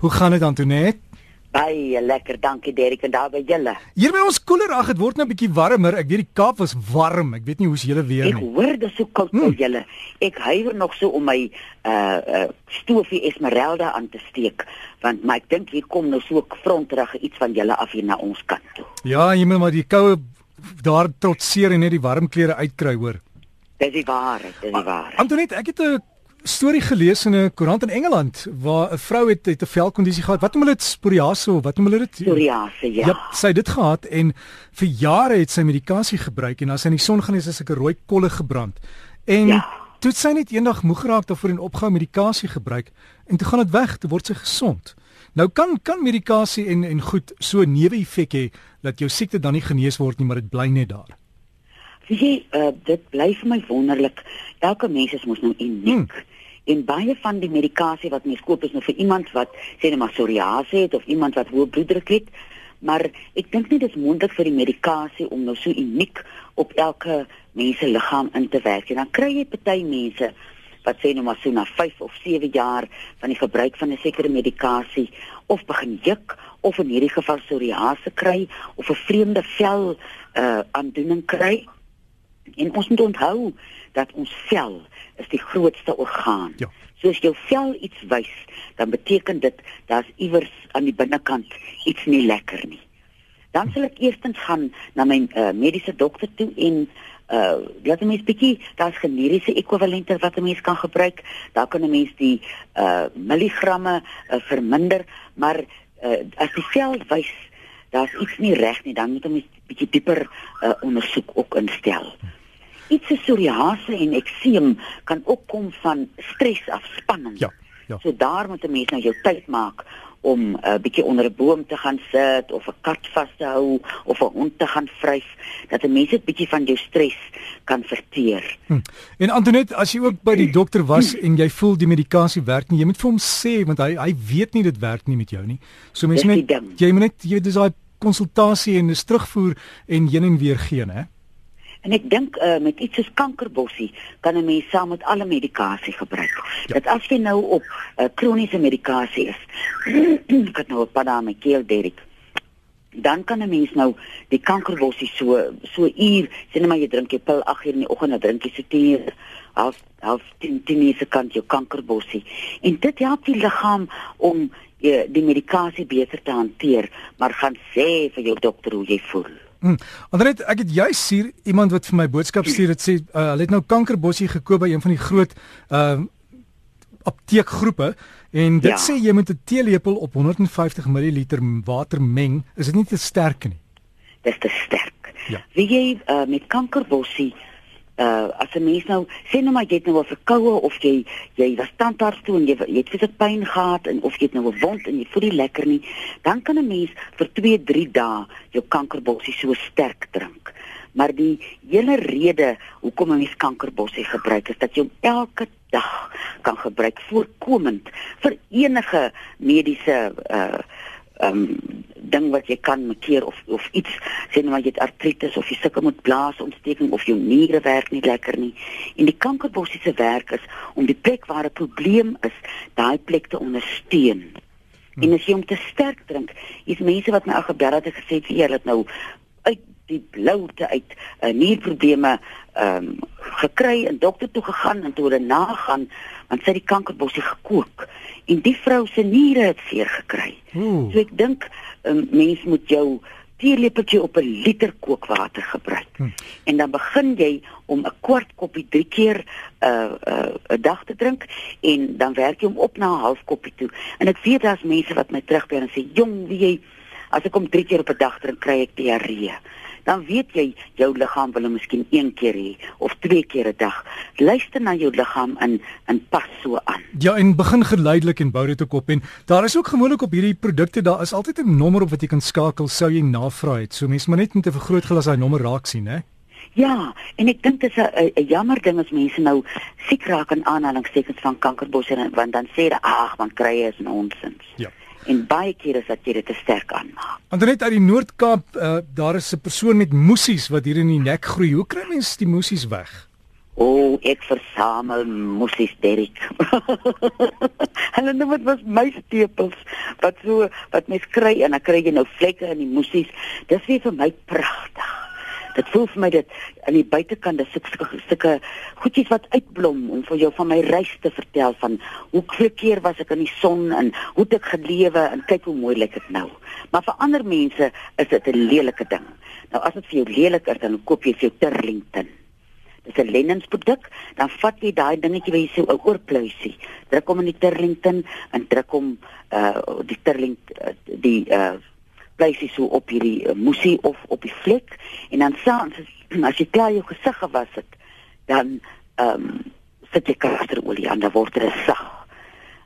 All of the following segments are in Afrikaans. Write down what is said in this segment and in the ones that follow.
Hoe gaan dit Antoinette? Baie lekker, dankie Derek en daar by julle. Hier by ons koeler, ag dit word nou 'n bietjie warmer. Ek weet die Kaap was warm. Ek weet nie hoe's julle weer Ek nie. hoor dit so koud by julle. Ek huiwer nog so om my uh uh stoofie Esmeralda aan te steek, want maar ek dink hier kom nou so 'n frontrige iets van julle af hier na ons kant toe. Ja, jy moet maar die koue daar trotseer en net die warm klere uitkry, hoor. Dis die waarheid, dis die waarheid. Antoinette, ek het 'n storie gelees in 'n koerant in Engeland waar 'n vrou het het 'n velkondisie gehad. Wat noem hulle dit? Psoriasis of wat noem hulle dit? Psoriasis, ja. Ja, sy het dit gehad en vir jare het sy medikasie gebruik en as sy in die son gaan is sy sulke rooi kolle gebrand. En Ja. toe sy net eendag moeg geraak daarvoor en opgehou medikasie gebruik en toe gaan dit weg, toe word sy gesond. Nou kan kan medikasie en en goed so 'n neeweffek hê dat jou siekte dan nie genees word nie, maar dit bly net daar. Weet jy, uh, dit bly vir my wonderlik. Elke mens is mos nou uniek. Hmm. En baie van die medikasie wat mens koop is nou vir iemand wat sê net maar psoriasis het of iemand wat hoë bloeddruk het. Maar ek dink nie dit is moontlik vir die medikasie om nou so uniek op elke mens se liggaam in te werk nie. Dan kry jy party mense wat sê nou maar so na 5 of 7 jaar van die gebruik van 'n sekere medikasie of begin juk of in hierdie geval psoriasis kry of 'n vreemde vel uh aandoening kry. En ons moet onthou dat ons vel is die grootste orgaan. Ja. So as jou vel iets wys, dan beteken dit daar's iewers aan die binnekant iets nie lekker nie. Dan sal ek eerstens gaan na my uh, mediese dokter toe en uh laat my bietjie daar's generiese ekwivalente wat 'n mens kan gebruik. Daar kan 'n mens die uh milligramme uh, verminder, maar uh, as die vel wys daar's iets nie reg nie, dan moet 'n mens bietjie dieper uh, ondersoek ook instel. Iets so psoriasis en ekseem kan ook kom van stres af spanning. Ja, ja. So daar moet 'n mens nou jou tyd maak om 'n uh, bietjie onder 'n boom te gaan sit of 'n kat vas te hou of 'n hond te gaan vryf dat 'n mens dit bietjie van jou stres kan verteer. Hm. En Antoinette, as jy ook by die dokter was en jy voel die medikasie werk nie, jy moet vir hom sê want hy hy weet nie dit werk nie met jou nie. So mense net ding. jy moet net jy weet dis daai konsultasie en dis terugvoer en heen en weer gee, hè? En ek dink uh, met iets soos kankerbossie kan 'n mens saam met alle medikasie gebruik. Ja. Dat as jy nou op uh, kroniese medikasie is, ek het nou 'n paar dae my keel Derek. Dan kan 'n mens nou die kankerbossie so so uur, sê net maar jy drink jou pil 8 uur in die oggend, dan drink jy so 10 uur half half 10 10 uur se kant jou kankerbossie. En dit help die liggaam om uh, die medikasie beter te hanteer, maar gaan sê vir jou dokter hoe jy voel. Hm. Andret, ek het juis hier iemand wat vir my boodskap stuur dit sê uh, hulle het nou kankerbossie gekoop by een van die groot uh apteekgroepe en dit Ja. sê jy moet 'n teelepel op 150 ml water meng. Is dit nie te sterk nie? dis te sterk. Ja. Wie jy uh, met kankerbossie uh as 'n mens nou sê nou maar jy het nou 'n verkoue of jy jy was tandarts toe en jy jy het fisiek pyn gehad en of jy het nou 'n wond en jy voel nie lekker nie, dan kan 'n mens vir 2, 3 dae jou kankerbossie so sterk drink. Maar die hele rede hoekom 'n mens kankerbossie gebruik is dat jy hom elke dag kan gebruik voorkomend vir enige mediese uh um ding wat jy kan makkeer of of iets sê nou maar jy het artritis of jy sukkel met blaasontsteking of jou niere werk nie lekker nie en die kankerbossie se werk is om die plek waar 'n probleem is daai plek te ondersteun hmm. en as jy hom te sterk drink is mense wat my al gebel het en gesê vir julle het nou uit die bloute uit uh, nierprobleme ehm um, gekry en dokter toe gegaan en toe hulle nagaan want sy het die kankerbossie gekook en die vrou se niere het seer gekry. Ooh. So ek dink 'n um, mens moet jou teelepeltjie op 'n liter kookwater gebruik. Hm. En dan begin jy om 'n kwart koppie 3 keer 'n uh, 'n uh, 'n dag te drink en dan werk jy hom op na 'n half koppie toe. En ek weet daar's mense wat my terugbel en sê, "Jong, wie jy as ek hom 3 keer op 'n dag drink, kry ek diarree." Dan weet jy jou liggaam wil hom miskien een keer hê of twee keer 'n dag. Luister na jou liggaam en en pas so aan. Ja, en begin geleidelik en bou dit ook op en daar is ook gewoonlik op hierdie produkte daar is altyd 'n nommer op wat jy kan skakel sou jy navra het. So mense moet net met 'n vergrootglas daai nommer raak sien, hè? Ja, en ek dink dit is 'n jammer ding as mense nou siek raak aan aanhalingstekens van kankerbos en want dan sê hulle ag, man krye is nonsens. Ja. En baie kere is dat jy dit te sterk aanmaak. Andernet uit die Noord-Kaap, uh, daar is 'n persoon met moesies wat hier in die nek groei. Hoe kry mens die moesies weg? O, oh, ek versamel musies Derek. Hulle noem dit was my stepels wat so wat mens kry en dan kry jy nou vlekke in die musies. Dis weer vir my pragtig. Dit voel vir my dit aan die buitekant is sulke sulke goedjies wat uitblom om vir jou van my reis te vertel van hoe veel keer was ek in die son en hoe het ek gelewe en kyk hoe mooi lyk dit nou. Maar vir ander mense is dit 'n lelike ding. Nou as dit vir jou lelik is dan koop jy vir jou Turlington dis 'n lenensproduk, dan vat jy daai dingetjie wat jy sê ou oorpluisie. Druk hom in die Turlington en druk hom uh die Turling uh, die uh pluisie so op hierdie uh, moesie of op die vlek en dan saans as jy klaar jou gesig gewas het, dan ehm um, sit jy kasterolie aan, dan word dit sag.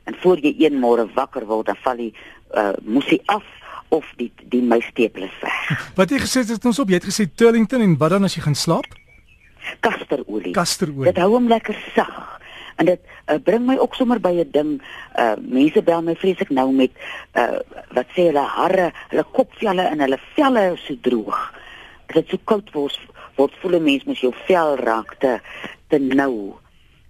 En voor jy een môre wakker word, dan val die uh moesie af of die die muisteepels weg. Wat jy gesê het ons op, jy het gesê Turlington en wat dan as jy gaan slaap? kasterolie. Kasterolie. Dit hou hom lekker sag. En dit uh, bring my ook sommer by 'n ding. Uh mense bel my vreeslik nou met uh wat sê hulle harre, hulle kopvelle en hulle velle is so droog. Dit so koud word word voel 'n mens moet jou vel raak te te nou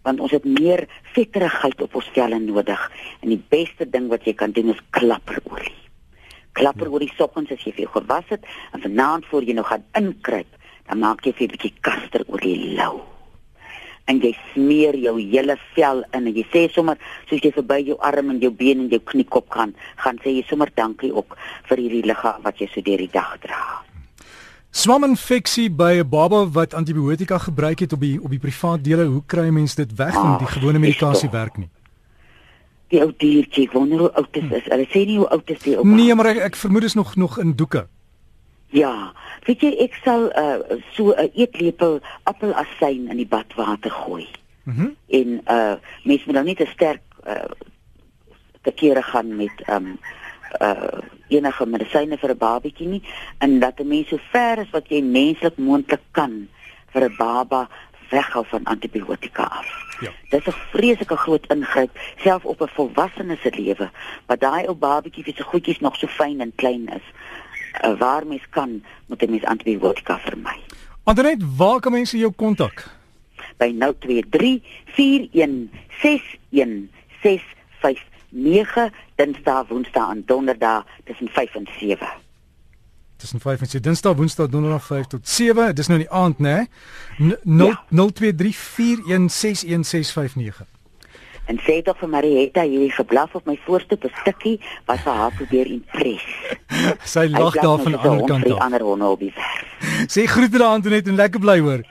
want ons het meer vetterigheid op ons velle nodig en die beste ding wat jy kan doen is klapperolie. Klapperolie soggens as jy jou gewas het en vanaand voor jy nog gaan inkruip dan maak jy vir 'n bietjie kasterolie lou. En jy smeer jou hele vel in en jy sê sommer soos jy verby jou arm en jou been en jou kniekop gaan, gaan sê jy sommer dankie ook vir hierdie liggaam wat jy so deur die dag dra. Swaminfeksie by 'n baba wat antibiotika gebruik het op die op die privaat dele, hoe kry mense dit weg van die gewone medikasie werk nie? Die ou diertjie, wonder hoe oud dit is. Hulle sê nie hoe oud dit is. Nee, maar ek, ek vermoed is nog nog in doeke. Ja, weet jy ek sal uh, so 'n uh, eetlepel appelasyn in die badwater gooi. Mhm. Mm en uh mens moet nou nie te sterk uh te kere gaan met um uh enige medisyne vir 'n babatjie nie en dat 'n mens so ver as wat jy menslik moontlik kan vir 'n baba weghou van antibiotika af. Ja. Dit is 'n vreeslike groot ingryp self op 'n volwassene se lewe, wat daai ou babatjie wie se goedjies nog so fyn en klein is uh, waar mens kan moet jy mens antibiotika vermy. Andernet, waar kan mense jou kontak? By 023 4161659 Dinsdag, Woensdag en Donderdag tussen 5 en 7. Tussen 5 en 7. Dinsdag, Woensdag, Donderdag 5 tot 7. Dis nou die aand, né? 023 4161659 en sê tog vir Marietta hierdie geblaf op my voorste bestukkie was vir haar probeer impres. Sy lag daar van die ander kant af. ander honde op die werf. Sê groete daar Antoinette en lekker bly hoor.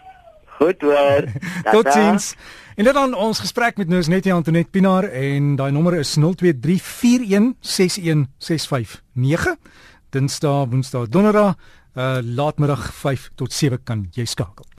Goed hoor. Totsiens. En dit dan ons gesprek met Nurse Nettie Antoinette Pinaar en daai nommer is 0234161659. Dinsdae, Woensdae, Donderdag, uh laatmiddag 5 tot 7 kan jy skakel.